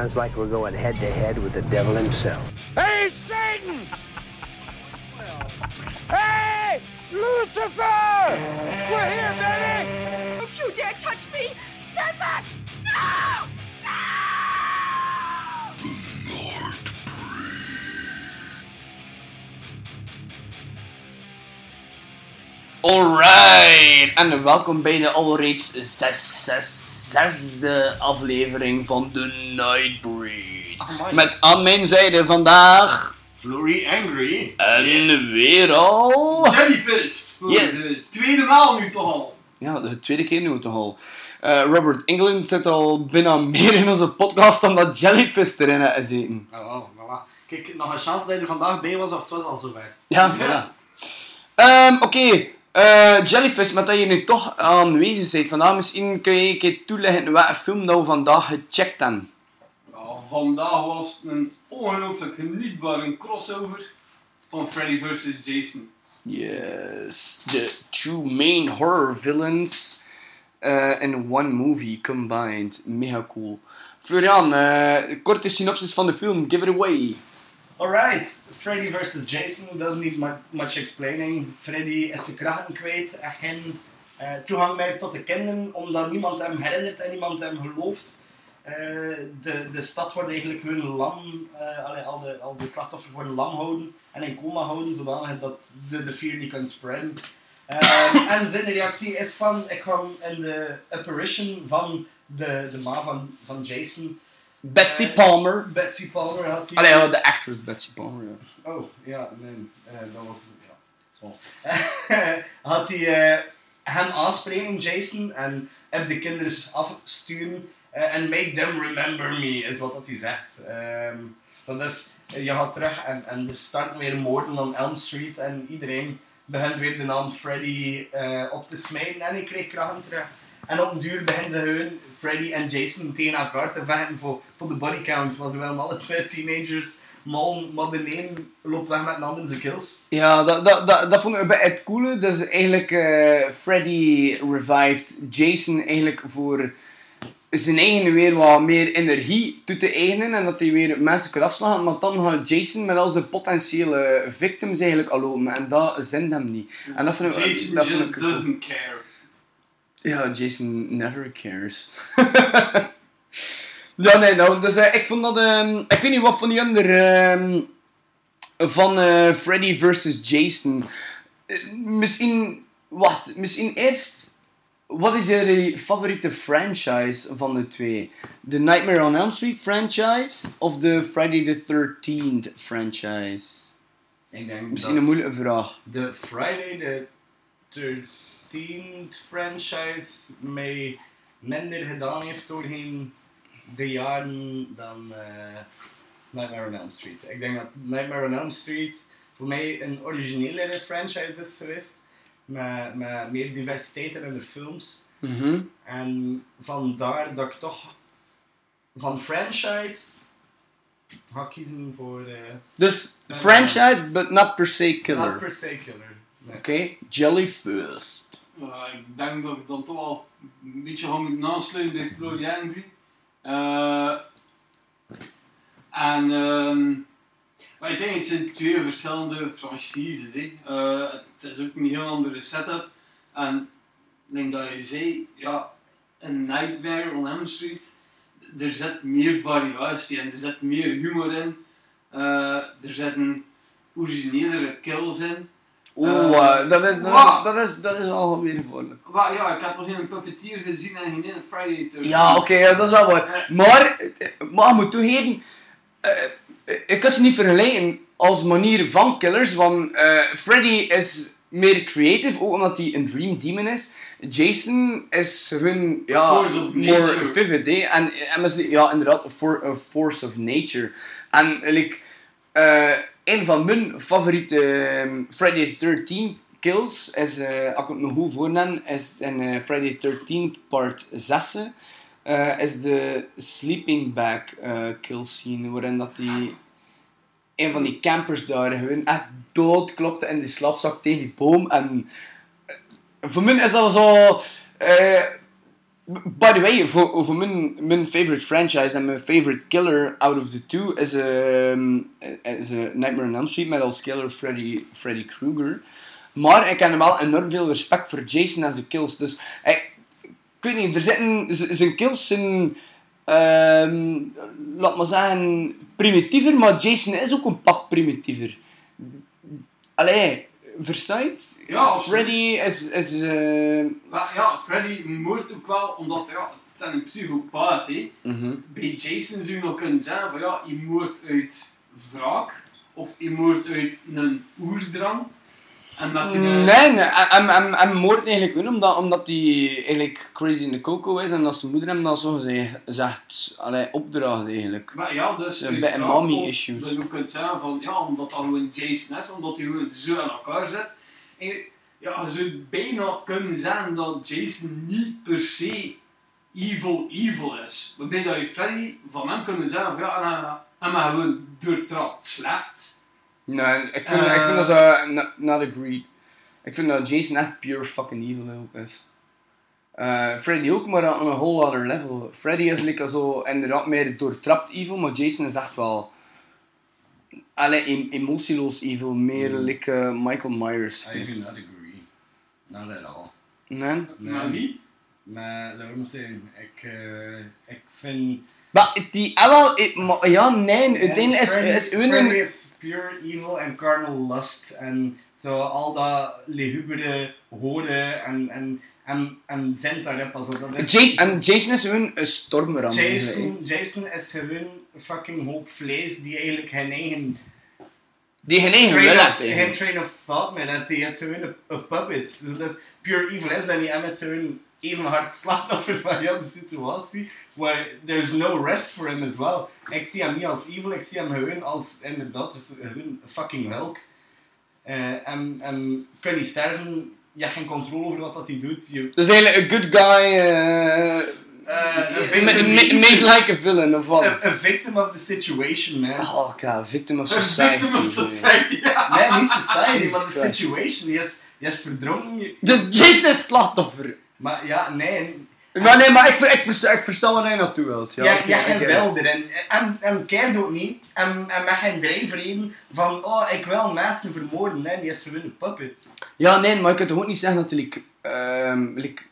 sounds like we're going head to head with the devil himself. Hey, Satan! hey, Lucifer! We're here, baby! Don't you dare touch me! Stand back! No! No! Alright, en welkom bij de alreeds zes, zes, zesde aflevering van The Nightbreed. Met aan mijn zijde vandaag Flurry Angry. en weer al... Jellyfish. Voor Yes. de tweede maal nu toch al. Ja, de tweede keer nu toch al. Eh, Robert England zit al bijna meer in onze podcast dan dat Jellyfish erin heeft gezeten. Oh, oh, voilà. Kijk, nog een chance dat je er vandaag bij was of het was al zover. Ja, voilà. Ehm, Oké, eh, Jellyfish, met dat je nu toch aanwezig bent vandaag, misschien kun je een keer toelichten welke film we vandaag gecheckt hebben. Ja, vandaag was het een ongelooflijk genietbare crossover van Freddy vs. Jason. Yes, the two main horror villains uh, in one movie combined. Mega cool. Florian, uh, korte synopsis van de film, give it away. Alright, Freddy vs. Jason doesn't need mu- much explaining. Freddy is zijn krachten kwijt en geen eh, toegang meer tot de kinderen, omdat niemand hem herinnert en niemand hem gelooft. Eh, de, de stad wordt eigenlijk hun lam, eh, allee, al, de, al de slachtoffers worden lam houden en in coma houden, zodanig dat de, de fear niet kan spreiden. Eh, en zijn reactie is van, ik ga in de apparition van de, de ma van, van Jason, Betsy Eh, Palmer. Betsy Palmer had. Allee, ja, de actress Betsy Palmer. Ja. Oh, ja, nee, eh, dat was... Ja, zo. had hij eh, hem aanspreken, Jason, en heb de kinderen afsturen en make them remember me, is wat dat hij zegt. Ehm, dat is, je gaat terug en, en er starten weer moorden op Elm Street en iedereen begint weer de naam Freddy op te smijten en hij kreeg krachten terug. En op een duur beginnen ze hun, Freddy en Jason, tegen elkaar te vechten voor, voor de body count. Want ze willen alle twee teenagers man, maar de een loopt weg met een ander zijn kills. Ja, dat, dat, dat, dat vond ik bij het coole. Dus eigenlijk eh, Freddy revived Jason eigenlijk voor zijn eigen weer wat meer energie toe te eigenen en dat hij weer mensen kan afslaan. Maar dan gaat Jason met al zijn potentiële victims eigenlijk al lopen en dat zint hem niet. En dat ik, Jason dat just cool. doesn't care. Ja, Jason never cares. ja, nee, nou, dus eh, ik vond dat... ehm, ik weet niet wat van die andere... ehm, van eh, Freddy versus Jason. Eh, misschien... Wacht, misschien eerst... Wat is je favoriete franchise van de twee? De Nightmare on Elm Street franchise of de Friday the 13th franchise? Ik denk Misschien een moeilijke vraag. de Friday the 13th franchise mij minder gedaan heeft doorheen de jaren dan eh, Nightmare on Elm Street. Ik denk dat Nightmare on Elm Street voor mij een originelere franchise is geweest. Met, met meer diversiteit in de films. Mhm. En vandaar dat ik toch van franchise ga kiezen voor uh, Dus franchise, but not per se killer. not per se killer. Nee. Oké, Jelly first. Ik denk dat ik dan toch wel een beetje ga moeten bij Flurry Angry. Eh, en ehm maar ik denk het zijn twee verschillende franchises. Hè. Eh, het is ook een heel andere setup. En ik denk dat je zei, ja, een Nightmare on Elm Street, er zit meer variatie in, er zit meer humor in, Eh, er zitten originelere kills in. Oeh, Eh, eh, dat, is, dat, is, dat, is, gevaarlijk. Maar ja, ik heb toch geen puppeteer gezien en geen Friday 13. Ja, oké, dat is wel waar. Maar, eh, maar ik moet toegeven, ik kan ze niet vergelijken als manier van killers, want Freddy is meer creative, ook omdat hij een Dream Demon is. Jason is hun, ja, more vivid, hè. En, ja, inderdaad, a force of nature. En, like, eh, een van mijn favoriete ehm, Friday the 13th kills is, eh, als ik het me goed voorneem, is in eh, Friday the 13th part 6. eh, is de sleeping bag kill scene, waarin dat die een van die campers daar gewoon echt dood klopte in die slapzak tegen die boom. En voor mij is dat zo... By the way, voor, voor mijn, mijn favorite franchise en mijn favorite killer out of the two is, um, is uh, Nightmare on Elm Street met als killer Freddy, Freddy Krueger. Maar ik heb wel enorm veel respect voor Jason en zijn kills. Dus ik, ik weet niet, er zitten zijn kills zijn, ehm, laat maar zeggen, primitiever, maar Jason is ook een pak primitiever. Allee, het? Ja, absoluut. Freddy is, is eh, Maar ja, Freddy moordt ook wel, omdat ja, het is een psychopaat hè. mhm. Bij Jason zou je nog kunnen zeggen van ja, je moordt uit wraak. Of je moordt uit een oerdrang. En dat je Nee, de- nee, en, en, en moord eigenlijk ook omdat, omdat hij eigenlijk crazy in de coco is en dat zijn moeder hem dat zo gezegd zegt, allee, opdraagt eigenlijk. Maar ja, dus Een beetje wraak, mommy of issues. Dat je kunt zeggen van ja, omdat dat gewoon Jason is, omdat hij gewoon zo aan elkaar zit. En je- ja, je zou bijna kunnen zeggen dat Jason niet per se evil evil is. Waarbij dat je Freddy van hem kunnen zeggen van ja, en hij- en maar gewoon doortrapt slecht. Nee, ik vind, Eh. ik vind dat ze not, not agreed. Ik vind dat Jason echt pure fucking evil ook is. Eh, Freddy ook, maar on a whole other level. Freddy is like zo inderdaad meer doortrapt evil, maar Jason is echt wel... Allee, em- emotieloos evil, meer like eh, Michael Myers. I vind do ik. not agree. Not at all. Nee? Nee. Maar wie? Met Laurentijn. Ik, eh, ik vind... Maar die, ah, wel, ja, nee, uiteindelijk is, is hun is pure evil en carnal lust. En zo al dat lehubere horen en, en, en, en zend daarop. Also, dat is, Jason, en Jason is hun een stormram. Jason, Jason is gewoon een fucking hoop vlees die eigenlijk geen eigen Die geen eigen wil heeft, geen train of thought meer heeft. Die is gewoon een, puppet. Dus dat is pure evil is dat niet. Hij is gewoon even hard slachtoffer van de situatie. Waar there's no rest for him as well. Ik zie hem niet als evil, ik zie hem gewoon als inderdaad gewoon fucking hulk. Eh, en, en kan niet sterven, je hebt geen controle over wat dat hij doet. Je, Dus eigenlijk een good guy, victim- ma- made like a villain, of wat? a, a victim of the situation, man. Oh god, victim of society. victim of society, ja. Nee, niet society, maar the Christ. situation. Die is, die is verdronken. je- Dus Jason is slachtoffer. Maar ja, nee. Maar nee, maar ik, ik, ik versta waar hij naartoe wilt. Ja, Ja, jij I geen erin. En, en keert ook niet. En, en met geen drijfreden van, oh, ik wil mensen vermoorden. Nee, die is gewoon een puppet. Ja, nee, maar je kunt toch ook niet zeggen dat hij like, ehm, like,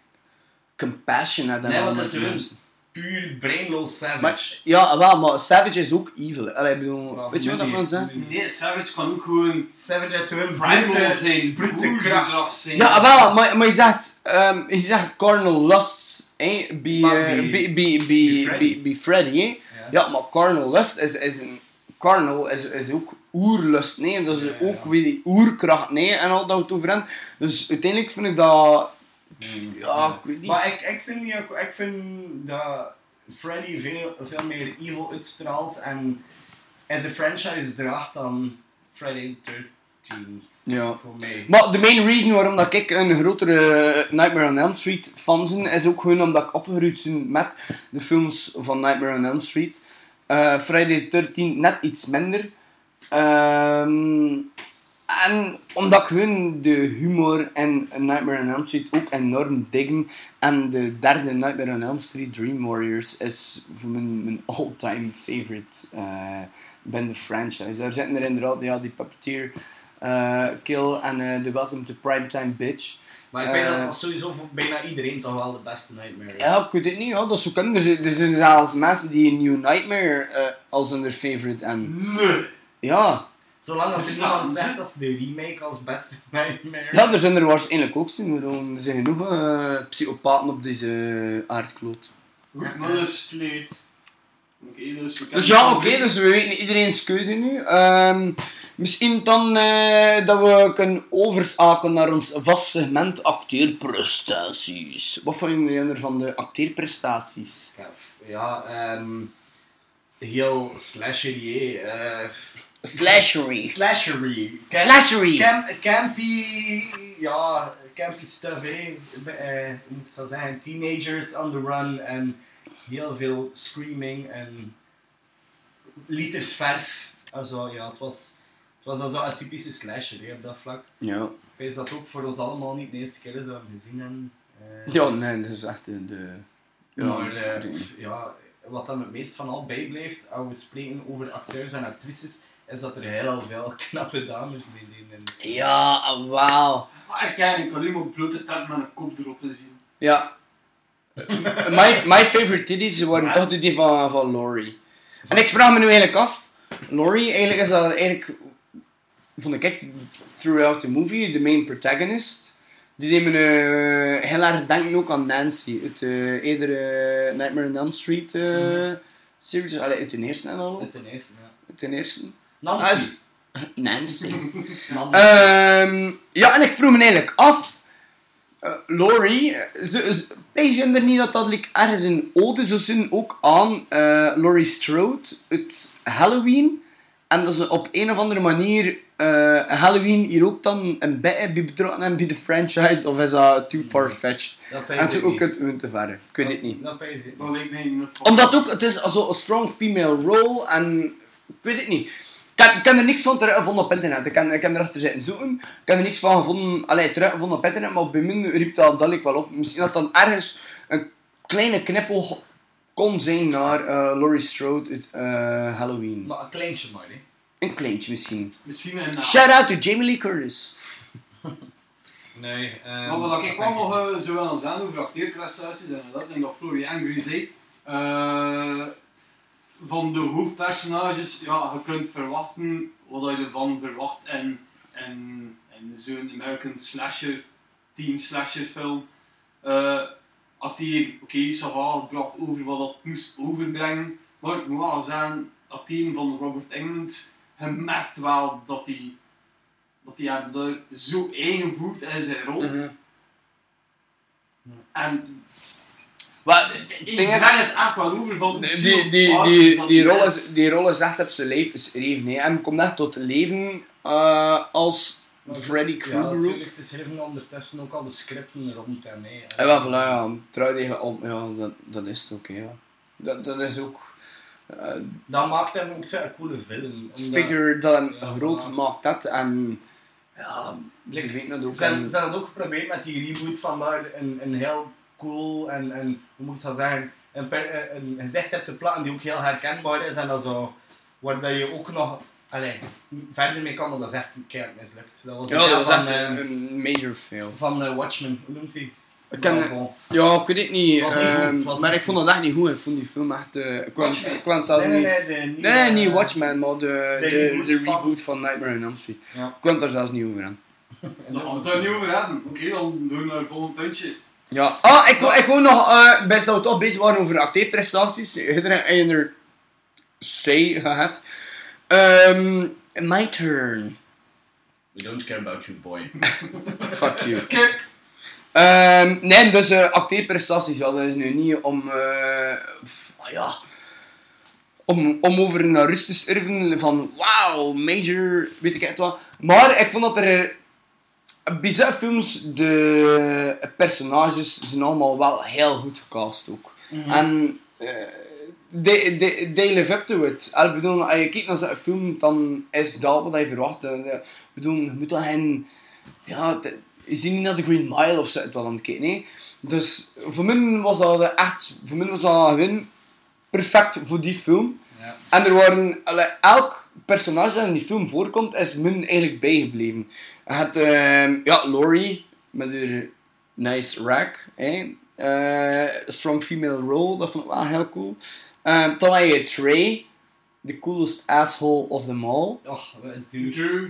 compassion had en Nee, want dat is gewoon mensen. puur brainloos savage. Maar, ja, wel, maar Savage is ook evil. Allee, ik bedoel, Ja, weet je wat ik wil zeggen? nee. Savage kan ook gewoon savage is gewoon primal zijn, brute kracht. zijn. Ja, wel, maar, maar je zegt, um, je zegt carnal lust, bij, bij, bij, bij Freddy. Freddy, hè? Ja. Ja, maar carnal lust is, is een, carnal is, is ook oerlust, nee, dat is Ja, ook weer die oerkracht, nee, en al dat het over hebt. Dus uiteindelijk vind ik dat, ja, ik weet niet. Maar ik, ik, vind, ik vind dat Freddy veel, veel meer evil uitstraalt en als de franchise draagt dan Friday 13 ja. voor mij. Maar de main reason waarom dat ik een grotere Nightmare on Elm Street fan ben, is ook gewoon omdat ik opgegroeid ben met de films van Nightmare on Elm Street. Eh, Friday the 13 net iets minder. Ehm, en omdat ik gewoon de humor in Nightmare on Elm Street ook enorm diggen. En de derde Nightmare on Elm Street, Dream Warriors, is voor mijn, mijn all-time favorite eh binnen de franchise. Daar zitten er inderdaad ja, die Puppeteer eh, Kill en eh The Welcome to Primetime Bitch. Maar ik weet Eh, dat dat sowieso voor bijna iedereen toch wel de beste Nightmare is. Ja, ik weet het niet, ja, dat is zo kunnen. Er zijn, er zijn zelfs mensen die New Nightmare eh, als hun favorite en Nee. ja. Zolang als niemand ze? zegt dat ze de remake als beste Nightmare Ja, er zijn er waarschijnlijk ook zijn. Er zijn genoeg eh, psychopaten op deze aardkloot. Goed, maar dus... Absoluut. Oké, dus... we Dus ja, oké, dus we weten iedereen's keuze nu. Ehm, misschien dan eh, dat we kunnen overschakelen naar ons vast segment acteerprestaties. Wat vond je er van de acteerprestaties? Ja, Ja, ehm heel slashery, eh Slashery. slashery. Camp- Slashery. Camp, campy, ja, campy stuff. Eh, moet? Teenagers on the run en heel veel screaming en liters verf. Also, ja, het was, was also een typische slasher hè, op dat vlak. Ja. Weet dat ook voor ons allemaal niet de eerste keer is dat we hem gezien hebben. Eh, Ja, nee, dat is echt de... de Ja, maar eh, ja, wat dan het meest van al bijblijft, als we spreken over acteurs en actrices, is dat er heel veel knappe dames bij die Ja, ah, wauw. Herken, ik kan nu mijn blote tent met een kop erop zien. Ja. my, my favorite titties waren Wat? toch die van, van Laurie. En ik vraag me nu eigenlijk af. Laurie, eigenlijk is dat eigenlijk... Vond ik, throughout the movie, de main protagonist. Die deed me eh, heel erg denken ook aan Nancy. Uit de eerdere Nightmare on Elm Street eh, series. Allee, uit de eerste en al. Het ten eerste, ja. Uit de eerste. Nancy. Ah, Nancy. Nancy. Ehm, ja, en ik vroeg me eigenlijk af. eh, Laurie, eh, weet je er niet dat dat like, ergens een ode zou zijn ook aan eh, Laurie Strode uit Halloween? En dat ze op een of andere manier eh, Halloween hier ook dan een beetje bij betrokken hebben bij de franchise? Of is dat too far-fetched? Dat En ik ook het te verre. Ik weet het niet. Dat pijs ik Dat niet. Omdat ook, het is zo een strong female role en ik weet het niet. Ik ik heb er niks van teruggevonden op internet. Ik heb, ik heb erachter zitten zoeken. Ik heb er niks van gevonden, allee, teruggevonden op internet, maar bij mij riep dat dadelijk wel op. Misschien dat dan ergens een kleine knippel kon zijn naar eh, Laurie Strode uit eh, Halloween. Maar een kleintje maar, hè. Een kleintje misschien. Misschien een naam. Shout out to Jamie Lee Curtis. Nee, ehm, Maar wat ik kwam nog uh, zo wel eens aan over acteerprestaties, en dat denk ik dat Florian zei. eh, van de hoofdpersonages, ja, je kunt verwachten wat je ervan verwacht in, in, in zo'n American slasher, teen slasher film. Eh acteer, oké, okay, Sava bracht over wat dat moest overbrengen, maar ik moet wel zeggen, acteer van Robert Englund, je merkt wel dat hij dat hij hem zo ingevoerd in zijn rol. En Maar ik ding is, het echt wel over van die, die, die, die, die, rol is, die rol is echt op zijn leven geschreven. hè. En komt echt tot leven eh, als Freddy Ja, Krueger ook. natuurlijk. Ze schrijven ondertussen ook al de scripten rond hem. Hè. En wel, voilà, ja, trouw tegen om, ja, dat, dat is het ook, hè, ja. Dat, dat is ook... eh Dat maakt hem ook zo'n coole film. omdat- figure dat een Ja, groot maakt dat en... Ja, ze Like, weten dat ook. Ze hebben, het ook geprobeerd met die reboot van daar een, een heel cool en, en hoe moet ik dat zeggen, een, per, een gezicht hebt te plakken die ook heel herkenbaar is en dat zo, waar dat je ook nog allee, verder mee kan, want dat is echt keihard mislukt. Dat was ja, dat was echt eh, een, een major fail. van eh, Watchmen, hoe noemt hij? Ik ken- bon. Ja, ik weet het niet, niet goed, ehm, maar niet ik vond dat echt niet goed. Ik vond die film echt... eh, ik kwam Watchmen? ik kwam zelfs Nee, nee, niet... nee, Nee, nee, niet eh, Watchmen, maar de, de, de de, reboot van- Nightmare on Elm Street. Ja. Ik kwam daar zelfs niet over aan. en Daar gaan we het er niet over hebben. Oké, dan doen we naar het volgende puntje. Ja, ah, ik, ik wou nog, eh best dat we toch bezig waren over acteerprestaties. Iedereen heeft er say gehad. Ehm my turn. We don't care about you, boy. Fuck you. Skip! Ehm, nee, dus eh acteerprestaties, ja, dat is nu niet om, eh, pff, ah ja, om, om over naar rust te sterven van wauw, major, weet ik het wat. Maar ik vond dat er bij zo'n films, de personages zijn allemaal wel heel goed gecast ook. En eh, they, they, they live up to it. Ik bedoel, als je kijkt naar zo'n film, dan is dat wat je verwacht. Eh, Ik bedoel, je moet dan. Ja, je ziet niet naar de Green Mile of zo wel aan het kijken, nee. Dus voor mij was dat echt... Voor mij was dat gewoon perfect voor die film. Ja. En er waren... elk personage dat in die film voorkomt, is min eigenlijk bijgebleven. Je had ehm, ja, Laurie, met haar nice rack. hè. Eh, strong female role, dat vond ik wel heel cool. Ehm, dan had je Trey, the coolest asshole of them all. Och, een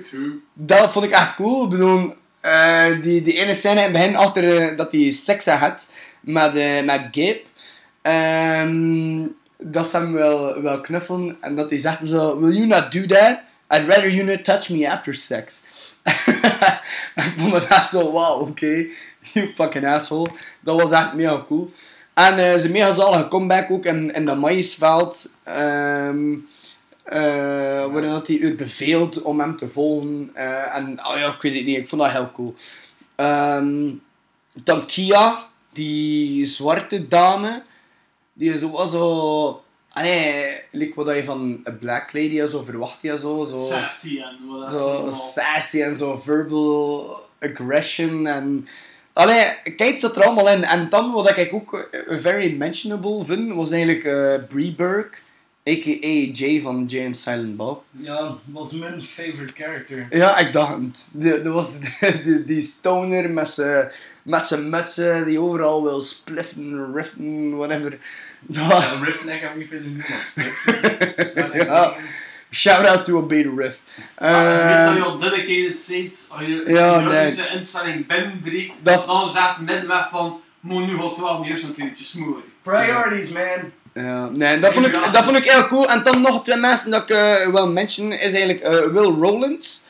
true. Dat vond ik echt cool. Ik bedoel, eh, die, die ene scène in het begin achter eh, dat hij seks had met, eh met Gabe. Ehm, dat ze hem wel, wel knuffelen en dat hij zegt zo: Will you not do that? I'd rather you not touch me after sex. ik vond het echt zo: Wow, oké. You fucking asshole. Dat was echt mega cool. En eh zijn mega zalige comeback ook in, in dat maïsveld. Ehm eh, waarin dat hij u beveelt om hem te volgen. eh, en oh ja, ik weet het niet, ik vond dat heel cool. Ehm dan Kia, die zwarte dame, die is ook wel zo. Allee, like wat je van een black lady zo verwacht je zo. zo Sassy en wat zo sassy en zo verbal aggression en Allee, kijk, zat er allemaal in. En dan, wat ik ook eh, very mentionable vind, was eigenlijk Brie Burke, a.k.a. Jay van Jay and Silent Bob. Ja, was mijn favorite character. Ja, ik dacht het. Die- Dat was die, die, die stoner met zijn met zijn mutsen, die overal wil spliffen, riffen, whatever. Ja, Riff, ik heb niet veel doen Ja. Shout out to Obey the Riff. Ah, je weet dat Ehm, je al dedicated bent, als je Ja, nee. Instelling binnenbreekt, Dat- dan zegt middenweg van, moet nu wel eerst een keertje smoren. Priorities, man. Ja, nee, dat vond, ik, dat vond ik heel cool. En dan nog twee mensen dat ik eh, wil mentionen, is eigenlijk eh, Will Rowlands.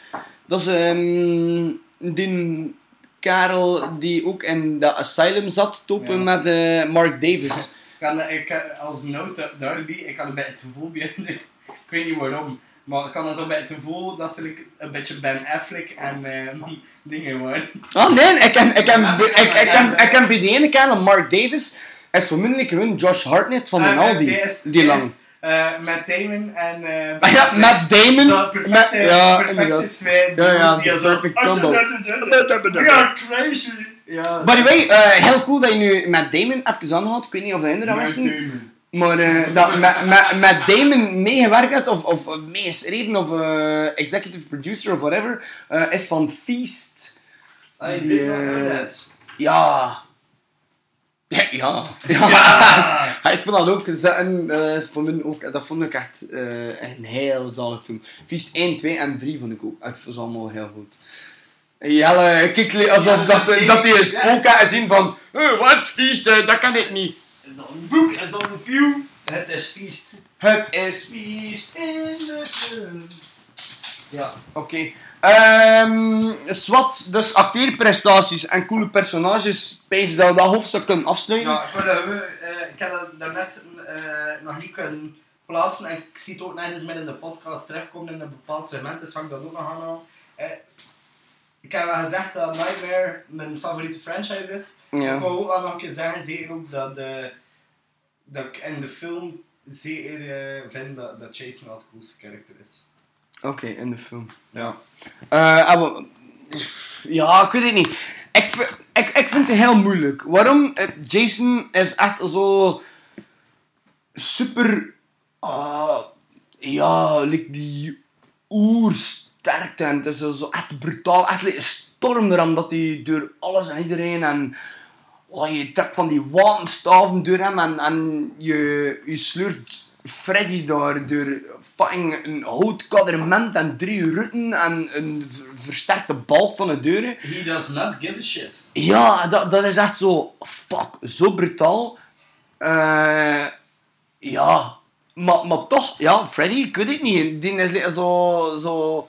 Dat is ehm die Karel die ook in de asylum zat, topen Ja. met eh, Mark Davis. Ik kan, ik, als note daarbij, ik had een beetje het gevoel bij ik weet niet waarom, maar ik had dan zo bij het gevoel dat ze een beetje Ben Affleck en eh, dingen waren. Oh nee, ik ken, ik ken, ik, ik, ik, ik bij die Mark Davis, is vermoedelijk gewoon Josh Hartnett van de Aldi. die is- Die lang. is, eh, Matt Damon en... eh, Ah ja, Matt Damon. Zo, perfecte, Met- ja, perfecte inderdaad. twee Ja, ja, die zo- perfect combo. We are crazy. Ja, By the way, eh, heel cool dat je nu Matt Damon even aanhaalt. Ik weet niet of dat hinderen was. Maar eh, dat met, met, Damon meegewerkt had, of, of meegeschreven, of executive producer, of whatever, eh, is van Feast. I Die, did not know that. Ja. Ja. Ja. ja. Ja, ik vond dat ook. En, eh, is voor mij ook dat vond ik echt eh, een heel zalig film. Feast 1, 2 en 3 vond ik ook. Ik vond ze allemaal heel goed. Jelle, kijk alsof Ja, dat, dat hij een spook had en zien van eh, wat eh, dat kan ik niet. Is dat een boek? Is dat een view? Het is feest. Het is Feest in de film. Ja. Oké. Ehm Swat, dus acteerprestaties en coole personages, spijs dat we dat hoofdstuk kunnen afsluiten. Ja, ik, eh, ik heb dat daarnet eh, nog niet kunnen plaatsen en ik zie het ook nergens meer in de podcast terugkomen in een bepaald segment, dus ga ik dat ook nog aanhalen. Eh, ik heb wel gezegd dat Nightmare mijn favoriete franchise is. Ja. Ik wil ook wel nog een keer zeggen, zeker ook dat, de, dat ik in de film zeker eh, vind dat, dat Jason wel het coolste karakter is. Oké, in de film. Ja. We- ja, ik weet het niet. Ik, vind- ik, ik vind het heel moeilijk. Waarom? Eh, Jason is echt zo super. ah, ja, like die oersterkte. En het is zo echt brutaal. Echt like een stormram dat hij door alles en iedereen. En oh, je trekt van die wapenstaven door hem. En, en je, je sleurt Freddy daar door fucking een houtkadrement en drie rutten en een versterkte balk van de deuren. He does not give a shit. Ja, dat, dat is echt zo, fuck, zo brutaal. Eh, ja, maar, maar toch, ja, Freddy, ik weet het niet. Die is zo, zo...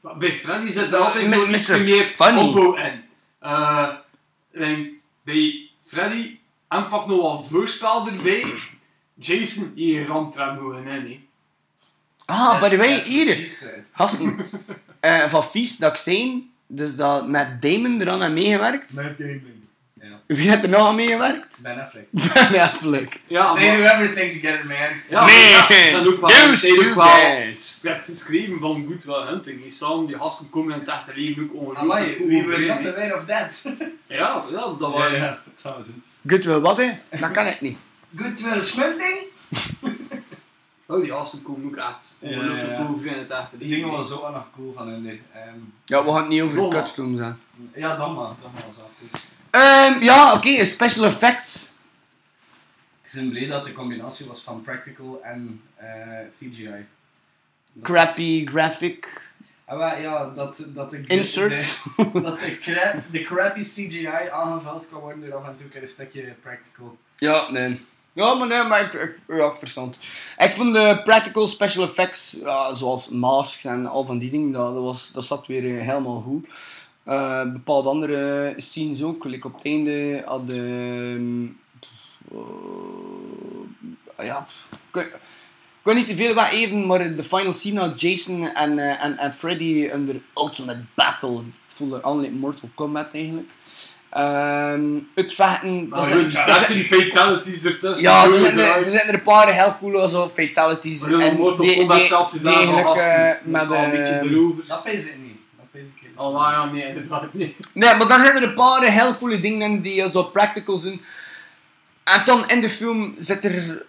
Maar bij Freddy zit Zo, altijd zo iets meer funny. opbouw in. Eh, en bij Freddy en pak nog wel voorspel erbij. Jason, je ramt er hem gewoon in. hè. Ah, by the way, hier, gasten, eh, van Feast dat ik dus dat met Damon eraan aan meegewerkt. Matt Damon. Ja. Wie heeft er nog aan meegewerkt? Ben Affleck. Ben Affleck. Ja, They maar, do everything together, man. ja, Nee, maar ja, ze zijn ook wel, hebben ook wel script geschreven van Good Will Hunting. Die samen, die gasten komen in het echte leven ook ongelooflijk goed we were not aware of that. Ja, ja, dat Ja, was... ja, dat was het. Goed wel wat, hè? Dat kan ik niet. Good will schmunting. Oh, die gasten komen ook echt Ja, ongelooflijk ja. overeen in het echte Die dingen was ook wel nog cool van hen. Ehm Ja, we gaan het niet over Domme. kutfilms aan. ja, dan maar. Dan maar, wel goed. Ehm, ja, oké, special effects. Ik ben blij dat de combinatie was van practical en eh, CGI. Crappy graphic. Ah, maar ja, dat, dat de, Insert. de, dat de, cra de crappy CGI aangevuld kan worden door af en toe een stukje practical. Ja, nee. Ja, maar nee, maar ik, ik, ja, verstand. Ik vond de practical special effects, ja, zoals masks en al van die dingen, dat, was, dat zat weer eh, helemaal goed. Eh, bepaalde andere scenes ook, like op het einde hadden... ehm, eh, ja, ik, kan- niet te veel wat even, maar de final scene had Jason en, eh, en, en Freddy under ultimate battle. Het voelde aan Mortal Kombat eigenlijk. Ehm, het vechten... Maar dat zijn- die fatalities ertussen. ja, er zijn, er, er zijn er een paar heel coole zo fatalities. Maar dan en Mortal die, Kombat zelfs is daar is met wel een beetje erover. Dat is het niet. Oh, maar ja, nee, inderdaad niet. Nee, maar daar zijn er een paar heel coole dingen in die eh, zo practical zijn. En dan in de film zit er,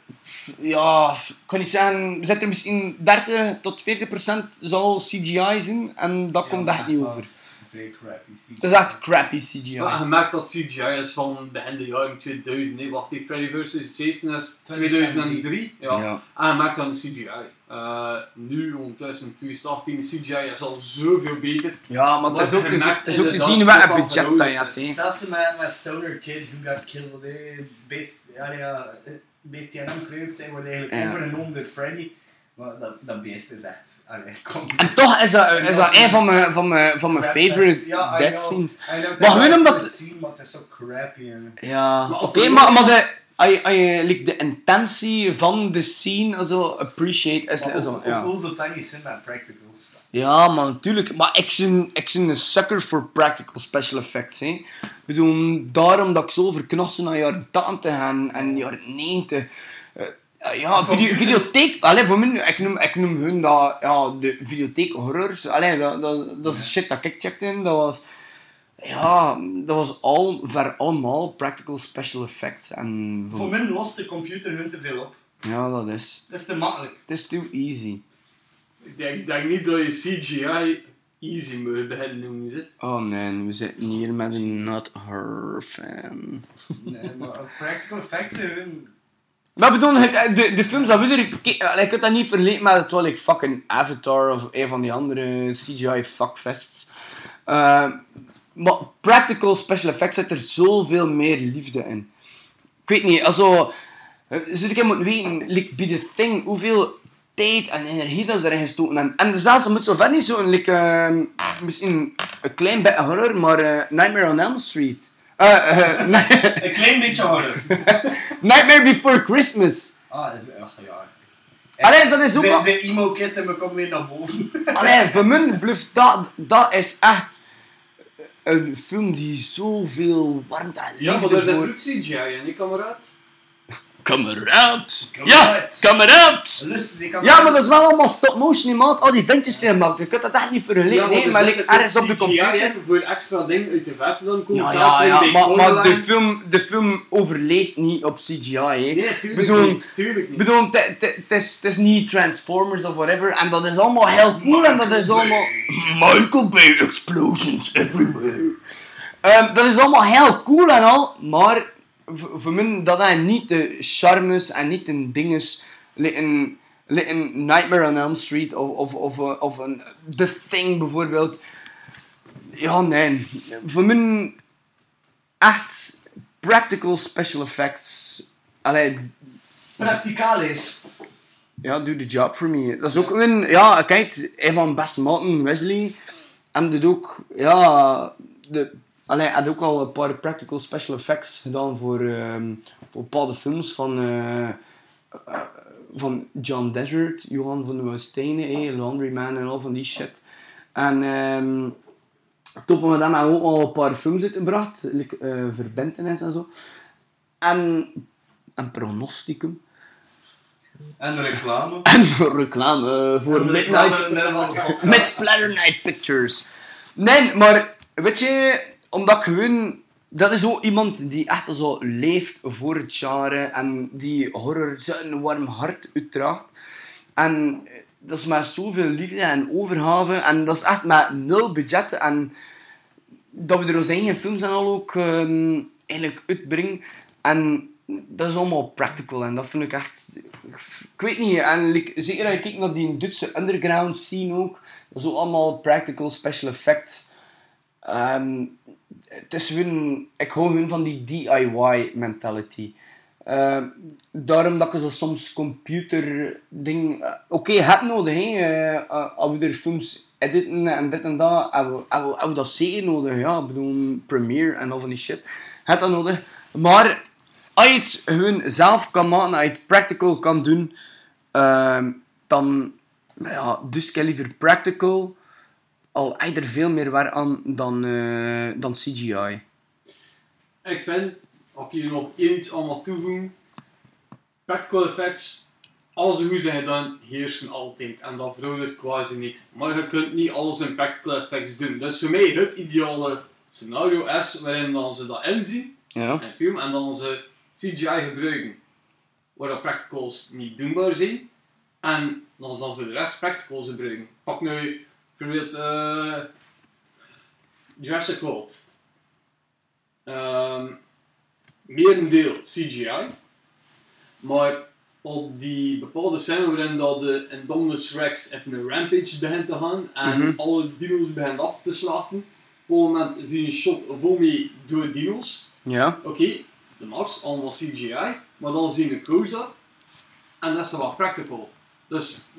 ja, ik kan niet zeggen, zit er misschien 30 tot 40 procent zal CGI zijn. En dat Ja, komt echt niet wel over. Vrij crappy. CGI. Het is echt crappy CGI. Maar je merkt dat CGI is van begin de jaren 2000. Nee, wacht, die Freddy vs. Jason is 2003. 2003. Ja. Ja. En je merkt dan de CGI. Eh, nu, ondertussen in 2018, de CGI is al zoveel beter. Ja, maar het is ook, het is, ook te zien wat een dat budget dat je hebt. Hetzelfde met, met Stoner Kid, Who Got Killed, hè. Beest, ja, ja, beest die aan hem kleurt, hij wordt eigenlijk Ja. overgenomen door Freddy. Maar dat, dat beest is echt, allee. En toch is dat, is dat een van mijn, van mijn, van mijn favorite Ja, I death know. scenes. I Maar gewoon omdat- Scene, maar het is zo crappy. En... Ja, Maar oké, maar, maar de, als je like, de intentie van de scene zo appreciate is, Maar ook, zo, ook ja. wel zo tiny zijn met practicals. Ja, maar natuurlijk. Maar ik ben, ik ben een sucker voor practical special effects. Hè. Ik bedoel, daarom dat ik zo verknocht ben naar jaren 80 en, en jaren 90. Ja, video, videotheek... Allee, voor mij, ik noem, ik noem hun dat... Ja, de videotheek horrors. Allee, dat, dat, dat is de shit dat ik checkte in. Dat was... Ja, dat was al, ver allemaal practical special effects. En voor- Voor mij lost de computer hun te veel op. ja, dat is... Dat is te makkelijk. Het is too easy. Ik denk, niet dat je CGI easy moet beginnen noemen. Zit. Oh nee, we zitten hier met een not her fan. Nee, maar practical effects zijn hun... Maar bedoel, ik- de, de films dat we allee, Ik heb dat niet verleden met het wel like fucking Avatar of een van die andere CGI fuckfests. Eh, maar practical special effects zit er zoveel meer liefde in. Ik weet niet, also... eh, Zou ik moeten weten, like, bij The Thing, hoeveel tijd en energie dat ze erin gestoken hebben. En zelfs, moet zo ver niet zo, like, ehm, misschien een klein beetje horror, maar eh, Nightmare on Elm Street. Eh, eh, Een klein beetje horror. Nightmare Before Christmas. Ah, is, ach ja. Allee, dat is ook de, de emo kid en me komt weer naar boven. Allee, voor mij bluff, dat, dat is echt een film die zoveel warmte en Ja, maar liefde daar zit ook CGI in, kameraad? Come eruit! Come Ja, eruit. Ja, maar dat is wel allemaal stop-motion, man. Al die ventjes zijn gemaakt. Je kunt dat echt niet vergelijken, nee, er maar zit like, ook ergens op de CGI computer... voor extra dingen uit de verte dan komt. Ja, ja, ja, de maar, maar de, film, de film overleeft niet op CGI, hè. Nee, tuurlijk bedoel, niet. Tuurlijk niet. bedoel, het- is- niet Transformers of whatever, en dat is allemaal heel cool, en dat is allemaal... Michael Bay explosions everywhere. Ehm, dat is allemaal heel cool en al, maar voor mij dat hij niet de charmes en niet de dinges, een, een Nightmare on Elm Street of, of, of, eh, of een The Thing bijvoorbeeld. Ja, nee. Voor mij echt practical special effects. Allee, Practicaal is. ja, do the job for me. Dat is ook een, ja, kijk, een van mijn beste maten, Wesley, en dit ook, ja, de, allee, hij had ook al een paar practical special effects gedaan voor, ehm, voor bepaalde films van, eh, eh, van John Desert, Johan van de Woestijnen, eh, Laundryman en al van die shit. En ehm toen met hem hebben we ook al een paar films uitgebracht, like, eh Verbintenis en zo. En, en Pronosticum. En reclame. En reclame voor En reclame Midnight. Met Splatter Night Pictures. Nee, maar weet je, omdat ik gewoon. Dat is ook iemand die echt zo leeft voor het genre en die horror zo'n warm hart uitdraagt. En dat is met zoveel liefde en overgave en dat is echt met nul budget en dat we er onze eigen films en al ook ehm, eigenlijk uitbrengen. En dat is allemaal practical en dat vind ik echt... Ik weet niet, en zeker als je kijkt naar die Duitse underground scene ook, dat is ook allemaal practical special effects. Ehm, het is gewoon... Ik hou gewoon van die DIY mentality. Ehm, daarom dat ik soms computer ding... eh, Oké, het nodig, hè. als we er films editen en dit en dat, hebben we, dat zeker nodig. Ja, ik bedoel, Premiere en al van die shit. Het dat nodig. Maar als je het zelf kan maken, als je het practical kan doen, ehm, dan... Ja, dus ik liever practical al er veel meer werk aan dan, eh, dan CGI. Ik vind, als je hier nog één iets allemaal toevoegen, practical effects, als ze goed zijn gedaan, heersen altijd. En dat verandert quasi niet. Maar je kunt niet alles in practical effects doen. Dus voor mij het ideale scenario is waarin dan ze dat inzien Ja. in film en dan ze CGI gebruiken waar dat practicals niet doenbaar zijn. En dan ze dan voor de rest practicals gebruiken. Pak nu bijvoorbeeld eh Jurassic World. Ehm merendeel CGI. Maar op die bepaalde scène waarin dat de Indominus Rex op een rampage begint te gaan en Mhm. alle dino's beginnen af te slachten. Op een moment zie je een shot vol mee door dino's. Ja. Oké, de max, allemaal CGI, maar dan zie je een close-up en dat is dan wat practical. Dus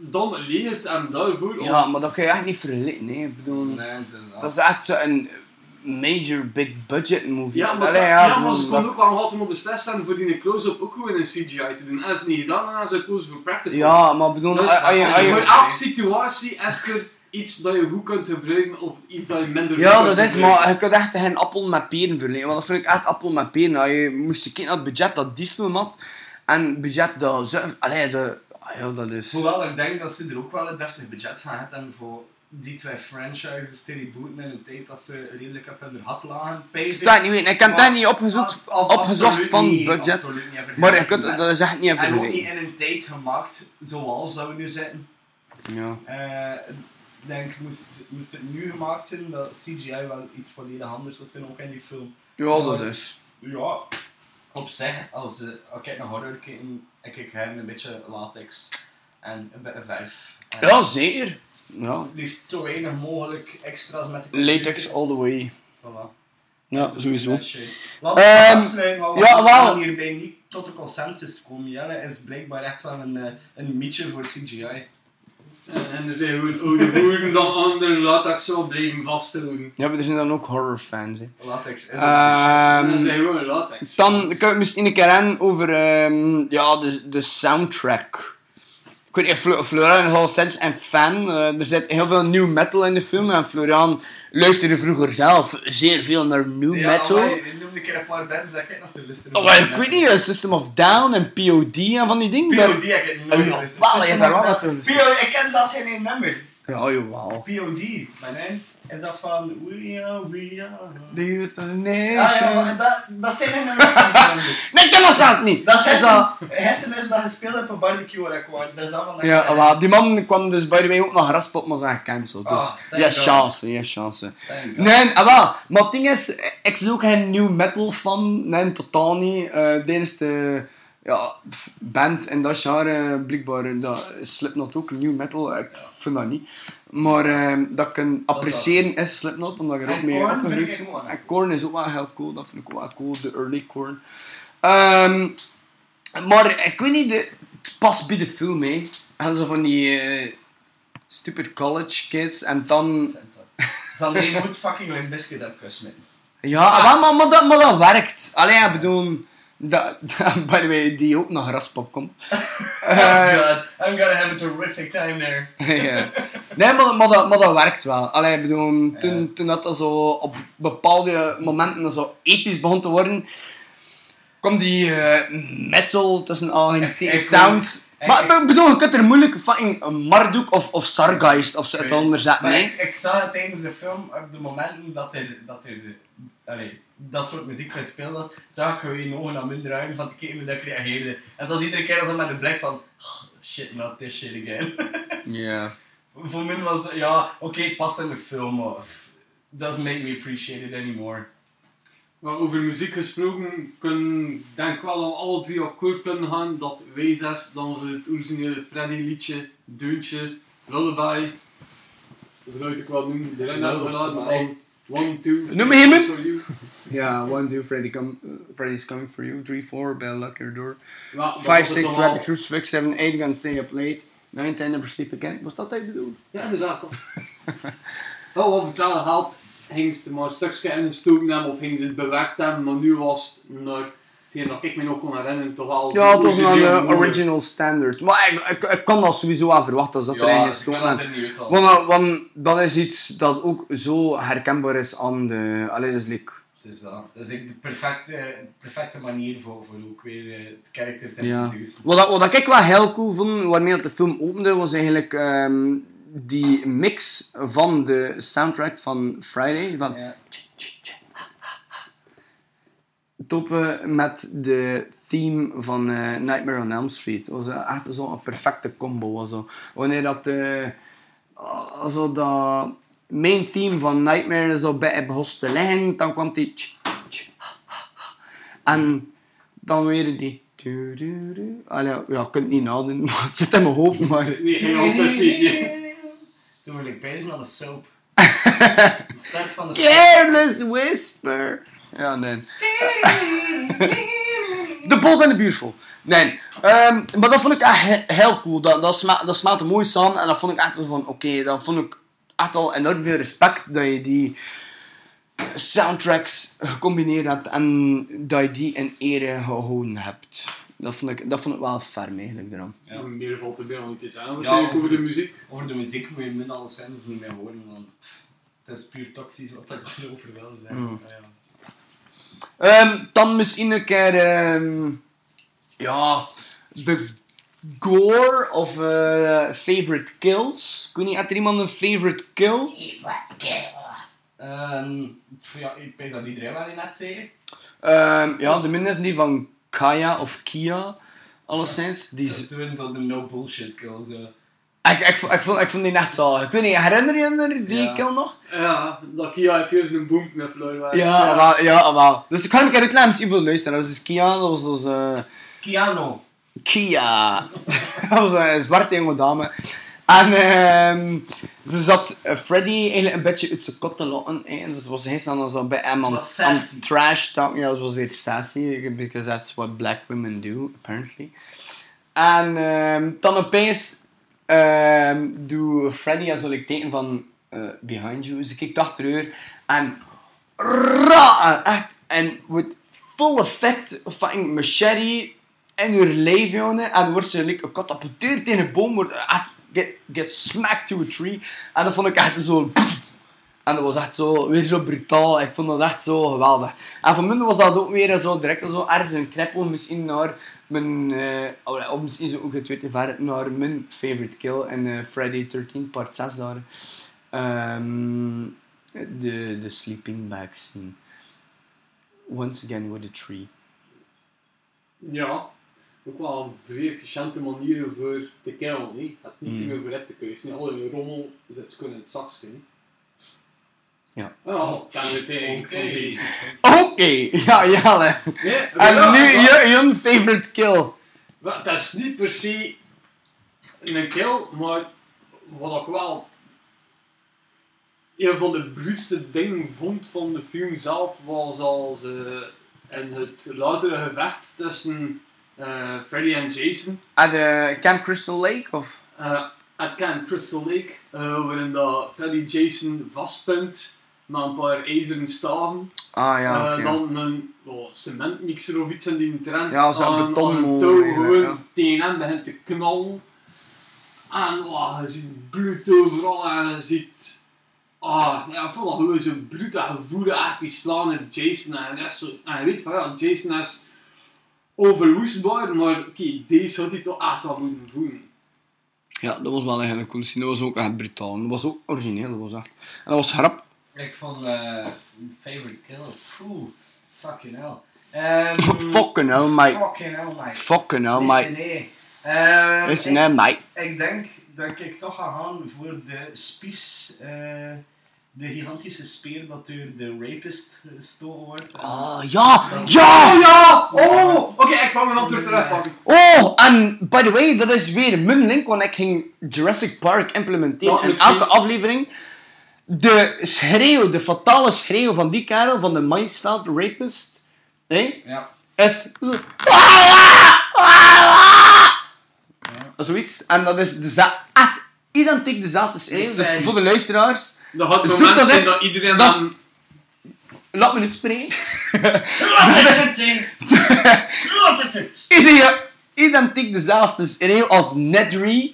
dan leert het hem daarvoor om- Ja, maar dat kun je echt niet vergelijken. Nee. Ik bedoel, Nee, het is dat. dat is echt zo'n major big budget movie. Ja, maar, Allee, ja, maar bedoel, ze konden ook wel altijd op beslist staan voor die close-up ook gewoon in CGI te doen. Als ze het niet gedaan, dan ze gekozen voor practical. Ja, maar ik bedoel, Dus als je- je- voor elke situatie is er iets dat je goed kunt gebruiken of iets dat je minder goed Ja, kunt dat is, gebruiken. maar je kunt echt geen appel met peren vergelijken. Want dat vind ik echt appel met peren. Nou, je moest kijken naar het budget dat die film had. En het budget dat ze... Allee, de, ja, dat is... Hoewel ik denk dat ze er ook wel een deftig budget gaan hebben en voor die twee franchises te rebooten in een tijd dat ze redelijk op hun gat lagen. Ik het niet weten. Ik heb dat niet opgezocht, opgezocht van budget. Maar ik kunt, dat is echt niet even En ook niet in een tijd gemaakt zoals dat we nu zitten. Ja. Ik denk, moest, moest het nu gemaakt zijn, dat CGI wel iets volledig anders zou zijn, ook in die film. ja, dat is. Ja, op zich, als, eh, als ik naar horror kijk, ik kijk graag een beetje latex en een beetje verf. En Ja, zeker. Ja. liefst zo weinig mogelijk extra's met de Latex all the way. Voilà. Ja, sowieso. Dat. Laten we Ehm, afsluiten, want we ja, wel. hierbij niet tot de consensus komen. Jelle is blijkbaar echt wel een, eh, een mietje voor CGI. En, en er zijn gewoon oude boeren dat andere latex zo blijven vasthouden. Ja, maar er zijn dan ook horrorfans. hè. Latex is ook En Ehm, dan zijn gewoon latex. Dan kunnen we het misschien een keer hebben over ehm, ja, de, de soundtrack. Ik weet niet, Flo- Florian is al sinds een fan. Eh, er zit heel veel new metal in de film. En Florian luisterde vroeger zelf zeer veel naar new Ja, metal. Noemde een keer een paar bands dat ik nog te luisteren Oh, ik weet niet, eh, System of Down en POD en van die dingen. POD heb ik nooit geluisterd. wel, je hebt daar wel wat POD, toen. ik ken zelfs geen één nummer. Ja, jawel. POD, mijn naam. Is dat van We Are, We Are? The Youth of the Ah ja, Nation. maar dat, dat is dat ken. Nee, ik ken dat zelfs niet. Dat is Is gisteren, gisteren is dat gespeeld op een barbecue waar ik was. Dat is allemaal Ja, voilà. die man kwam dus by the way ook nog graspop, maar zijn gecanceld. Dus Ah, ja, God. chance, ja, chance. Nee, ah. Maar het ding is, ik ben ook geen new metal fan. Nee, totaal niet. Eh de ja, band in dat genre, blijkbaar, dat Slipknot ook, new metal. Ik vind dat niet. Maar eh, dat ik kan appreciëren is Slipknot, omdat je er ook mee opgegroeid bent. En Korn is ook wel heel cool, dat vind ik ook wel cool, de early Korn. Ehm, maar ik weet niet, de, het past bij de film, hè. En zo van die eh, stupid college kids en dan... Zandrine moet fucking Limp Bizkit op kus met. Ja, maar, maar, maar, dat, maar dat werkt. Allee, ik bedoel... Dat, by the way, die ook nog raspop komt. Oh god, I'm gonna have a terrific time there. ja. Nee, maar, maar, dat, maar dat werkt wel. Allee, bedoel, toen, toen dat, dat zo op bepaalde momenten zo episch begon te worden, kwam die eh, metal tussen al geen sounds. Ik- maar ik- ik bedoel, je kunt er moeilijk fucking Marduk of, of Sargeist of zo het onder zetten. Hè. ik, ik zag het tijdens de film, op de momenten dat er, dat er allee, dat soort muziek gespeeld was, zag ik gewoon ogen naar minder uit van te kijken hoe dat ik reageerde. En het was iedere keer als met een blik van, "Oh, shit, not this shit again. Ja. Voor mij was het, ja, oké, het past in de film, maar f- doesn't make me appreciate it anymore. Maar over muziek gesproken, kunnen denk wel al alle drie akkoord kunnen gaan dat W6 dan ze het originele Freddy liedje, Deuntje, Lullaby, zou ik wel noemen, erin hebben gelaten van One, Two, Noem me. Ja, 1, 2, Freddy come, uh, Freddy's coming for you. 3, 4, bell lock your door. Ja, dat 5, was het 6, toch wel- rapid crucifix, 7, 8, gonna stay up late. 9, 10, never sleep again. Was dat je bedoelde? Ja, inderdaad. Wel, wat hetzelfde geld gingen ze maar een stukje in gestoken hebben of gingen ze het bewerkt hebben, maar nu was het naar hetgeen dat ik me nog kon herinneren toch wel... Ja, het was een origineel eh, nummer. original standard. Maar ik, ik, ik kan dat sowieso wel verwachten als dat erin ik ben gestoken is. er al. Want, eh, want dat is iets dat ook zo herkenbaar is aan de... Allee, dus like, Dus dat. Dat is eigenlijk de perfecte, perfecte manier voor, voor ook weer eh, het karakter te Ja. introduceren. Wat, dat- wat dat ik wel heel cool vond, waarmee dat de film opende, was eigenlijk ehm, die mix van de soundtrack van Friday. Van Ja. toppen met de theme van eh, Nightmare on Elm Street. Dat was eh, echt zo'n perfecte combo. was Zo. Wanneer dat, zo dat main theme van Nightmare zo bij het begon te liggen, dan kwam die... tsch, tsch, ha, ha, ha. En dan weer die... du, du, du. Allee, ja, ik kan het niet nadoen, maar het zit in mijn hoofd. Maar... Nee, geen ons is niet. Toen wil ik bezig aan de soap. De start van de soap. Careless Whisper. Ja, nee. de bot en de buurvol. Nee, ehm, maar dat vond ik echt he- heel cool. Dat, dat, sma dat smaatte mooi samen. En dat vond ik echt zo van, oké, dat vond ik echt al enorm veel respect dat je die soundtracks gecombineerd hebt en dat je die in ere gehouden hebt. Dat vond ik, dat vond ik wel ferm eigenlijk eraan. Ja. Meer valt er bij nog niet te zeggen. Ja, Waarschijnlijk over de over- muziek. Over de muziek moet je min alle scènes niet meer horen, want het is puur toxisch wat ik erover wil zeggen. Mm. Ja. Ehm, dan misschien een keer, ehm, ja, de gore of eh, favorite kills. Ik weet niet, had er iemand een favorite kill? Ehm, pff, ja, ik weet dat iedereen wel in net zeggen. Ehm, ja, de minste is die van Kaya of Kia, alleszins. Die Dat is, is zo de no bullshit kill. Zo. ik, ik, vond- ik, vond, ik vond die net zo. Ik weet niet, herinner je je die Ja. kill nog? Ja, dat Kia heb je eens een boomknuffler. Ja, wel, ja, wel. Dus ik kan een keer reclame misschien voor luisteren. Dat was dus Kia, dat was dus... eh, Keanu. Kia. dat was een zwarte jonge dame. En ehm ze zat eh, Freddy eigenlijk een beetje uit zijn kot te laten. hè. En dus was hij dan zo bij hem aan, trash talk. Ja, ze was weer sassy. Because that's what black women do, apparently. En ehm, dan opeens ehm doe Freddy als ik teken van eh, behind you. Ze kijkt achteruit en ra, echt, en with full effect fucking machete in haar lijf, jongen. En wordt ze like, gecatapulteerd tegen een boom, wordt echt get, get smacked to a tree. En dat vond ik echt zo... En dat was echt zo, weer zo brutaal. Ik vond dat echt zo geweldig. En voor mij was dat ook weer zo direct zo ergens een kreppel misschien naar mijn... oh, of misschien zo ook het tweede naar mijn favorite kill in eh, Friday 13 part 6 daar. Ehm, de, de sleeping bag scene. Once again with a tree. Ja, ook wel een vrij efficiënte manier voor te killen. hè. Het niet Mm. meer voor het te kruisen. Alle rommel zit ze in het zakje. Ja. Meteen Oké. van Jason. Oké, ja, ja. hè. En ja, nu je, je favorite kill. Dat is niet per se een kill, maar wat ik wel een van de bruutste dingen vond van de film zelf was als eh, in het latere gevecht tussen eh, Freddy en Jason. At uh, Camp Crystal Lake? Of? eh at Camp Crystal Lake, eh, waarin dat Freddy Jason vastpunt met een paar ijzeren staven. Ah ja, Eh, dan een oh, cementmixer of iets in die trend Ja, zo'n beton touw gewoon ja. tegen hem begint te knallen. En oh, je ziet bloed overal en je ziet... Ah, ja, dat gewoon zo bruut dat gevoel echt die slaan op Jason. En, is zo, en je weet van ja, Jason is overwoestbaar, maar oké, deze had hij toch echt wel moeten voelen. Ja, dat was wel echt een cool scene. Dat was ook echt brutaal. Dat was ook origineel. Dat was echt... En dat was grap. Ik vond eh favorite kill. Poeh, fucking hell. Ehm, Fucking hell, mate. Fucking hell, mate. Fucking hell, mate. nee. Ehm, Listen, ik- mate. Ik denk dat ik toch ga gaan voor de spies. eh, de gigantische speer dat door de rapist gestolen wordt. Ah, ja! Ja! Oh ja! Oh! Oké, ik kwam hem dan terug terugpakken. Oh, en by the way, dat is weer mijn link, want ik ging Jurassic Park implementeren in elke aflevering. De schreeuw, de fatale schreeuw van die kerel, van de maisveld rapist, hè, Ja. is zo... Zoiets. En dat is de echt identiek dezelfde schreeuw. Dus voor de luisteraars, Dat had Zoek moment dat zijn in. dat iedereen Dat is- dan... laat me niet spreken. Laat Ieder- identiek dezelfde schreeuw als Nedry.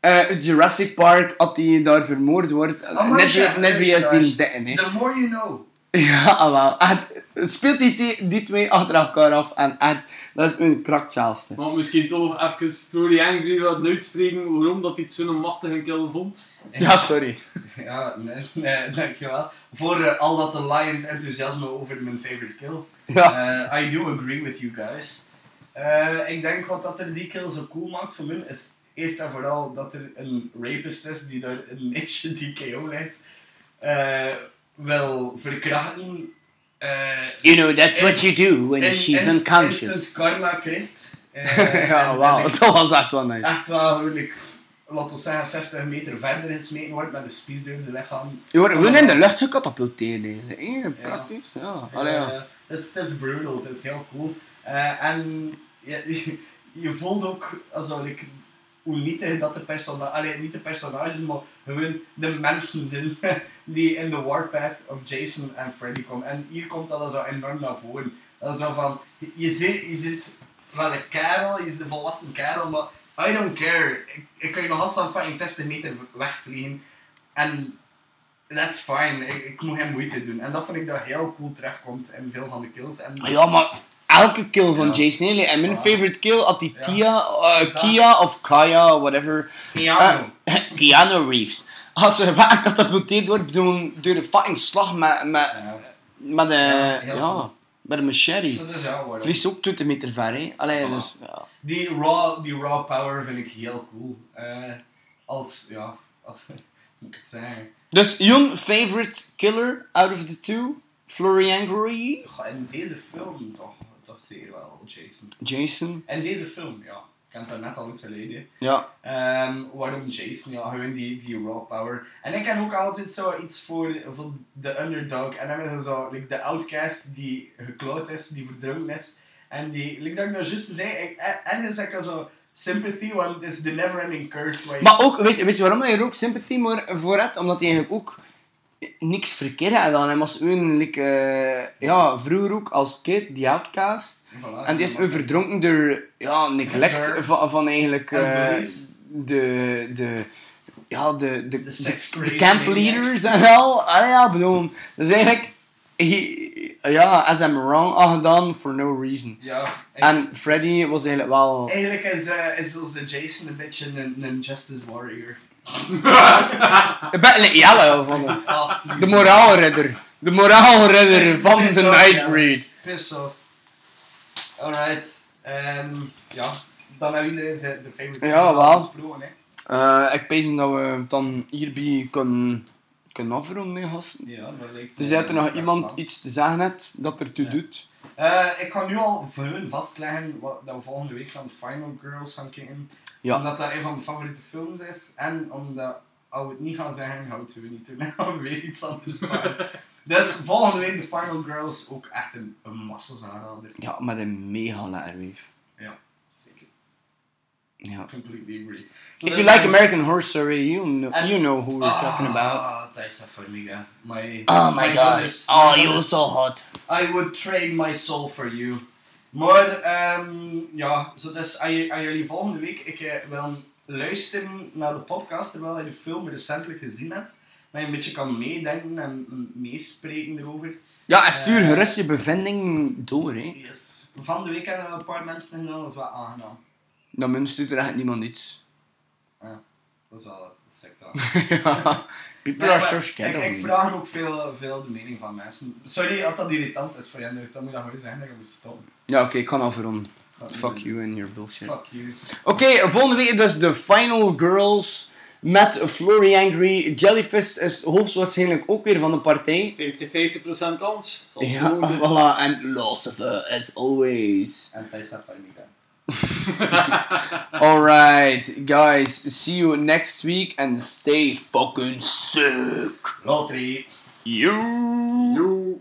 eh, Jurassic Park, als die daar vermoord wordt. Oh, maar Nedry, ja, Nedry is luisteraars. die dikke, hè. The more you know. Ja, wel. Echt, speelt die, die, twee achter elkaar af en echt, dat is een krachtzelfste. Maar misschien toch even Florian Angry laten uitspreken waarom dat hij het zo'n machtige kill vond. Ja, sorry. Ja, nee, nee, dankjewel. Voor eh, al dat lion enthousiasme over mijn favorite kill. Ja. Eh, I do agree with you guys. Eh, ik denk wat dat er die kill zo cool maakt voor mij is eerst en vooral dat er een rapist is die door een meisje die KO leidt eh wil verkrachten. Eh, You know, that's what you do when in- she's inst- unconscious. Instant karma krijgt. Eh, ja, wauw. ik- Dat was echt wel nice. Echt wel, like, laten we zeggen, 50 meter verder gesmeten wordt met een spies door zijn lichaam. Je wordt gewoon in de lucht gecatapulteerd eigenlijk. Eh, praktisch, ja. Allee, ja. Eh, Het is, het is brutal, het is heel cool. Eh, en je, je voelt ook also, like, hoe nietig dat de personages, allee, niet de personages, maar gewoon de mensen zijn die in de warpath of Jason en Freddy komen. En hier komt dat zo enorm naar voren. Dat is zo van, je zit, je zit wel een kerel, je zit een volwassen kerel, maar I don't care. Ik, ik kan je nog altijd van 50 meter wegvliegen. En that's fine, ik, moet geen moeite doen. En dat vind ik dat heel cool terugkomt in veel van de kills. En Ja, maar elke kill van Ja. Jason Haley. En mijn favorite kill had die. Tia, eh, Is dat? Kia of Kaya, whatever. Piano. Eh, Keanu Reeves. Als ze weggecatapulteerd wordt door, door een fucking slag met, met, met een, Ja, met een machete. Waarom? Vliegt ook 20 meter ver, hè. Allee, dus, ja. Die raw, die raw power vind ik heel cool. Eh, als, ja, als, hoe moet ik het zeggen? Dus, Jon, favorite killer out of the two? Florian Angry? In deze film toch zeker wel Jason. Jason? In deze film, ja. Ik heb het daar net al uitgeleden. Ja. Ehm, waarom Jason? Ja, gewoon die, die raw power. En ik heb ook altijd zo iets voor, voor de underdog. En dan is zo like, de outcast die gekloot is, die verdronken is. En die, like dat ik daar juist zei, ik, er- ergens heb ik zo sympathy, want het is the never ending curse. Maar ook, weet, weet je waarom je er ook sympathy voor hebt? Omdat hij eigenlijk ook niks verkeerd gedaan. Hij was een, like, eh, ja, vroeger ook als kid, die outcast. Voilà, En die is nu verdronken door ja, neglect van, van eigenlijk En bullies. de, de, ja, de, de, de, de camp leaders en al. Ah ja, bedoel, dus eigenlijk, he, ja, as I'm wrong al gedaan for no reason. Ja. En Freddy was eigenlijk wel, Eigenlijk is, eh, is onze Jason een beetje een, een Justice Warrior. Een beetje yellow van De moraalridder. De moraalridder Piss- van de Nightbreed. Piss off. Alright. Ehm, ja, dan hebben iedereen zijn, zijn favorite Ja, wel. Eh, ik pees dat we dan hierbij kunnen, kunnen afronden, gasten. Ja, dat lijkt Dus me er nog iemand iets te zeggen hebt dat er toe Ja. doet. Eh, ik ga nu al voor hun vastleggen wat, dat we volgende week gaan Final Girls gaan kijken. Ja. Omdat dat een van mijn favoriete films is. En omdat, als we het niet gaan zeggen, houden we niet doen. Dan gaan we weer iets anders maken. dus volgende week de Final Girls ook echt een, een massa's aanrader. Ja, met een mega letter wave. Ja. Ja. Completely agree. If you like American Horror Story, you know, you know who we're talking about. Ah, mega. My, Oh my god. goodness, Oh, goodness. you're so hot. I would trade my soul for you. Maar, ehm, ja, zo dus als, je- als jullie volgende week ik, eh, wil luisteren naar de podcast terwijl je de film recentelijk gezien hebt, dat je een beetje kan meedenken en meespreken erover. Ja, en stuur Eh. gerust je bevinding door, hè. Yes. Van de week hebben er al een paar mensen gedaan, dat is wel aangenaam. Dan mun stuurt er echt niemand iets. Dat is wel sick dan. ja. People Nee, are so scared ik, of ik vraag ook veel, veel de mening van mensen. Sorry dat dat irritant is voor jou, dan moet je dat gewoon zeggen dat je moet stoppen. Ja, oké, ik kan afronden. Ga niet Fuck you and your bullshit. Fuck you. Oké, volgende week dus de Final Girls met Flurry Angry. Jellyfist is hoogstwaarschijnlijk ook weer van de partij. 50-50% kans. Ja, zijn. voilà. En Lucifer, as always. En Thijs staat van Mika. Alright, guys. See you next week and stay fucking sick. Lottery. You. Yo.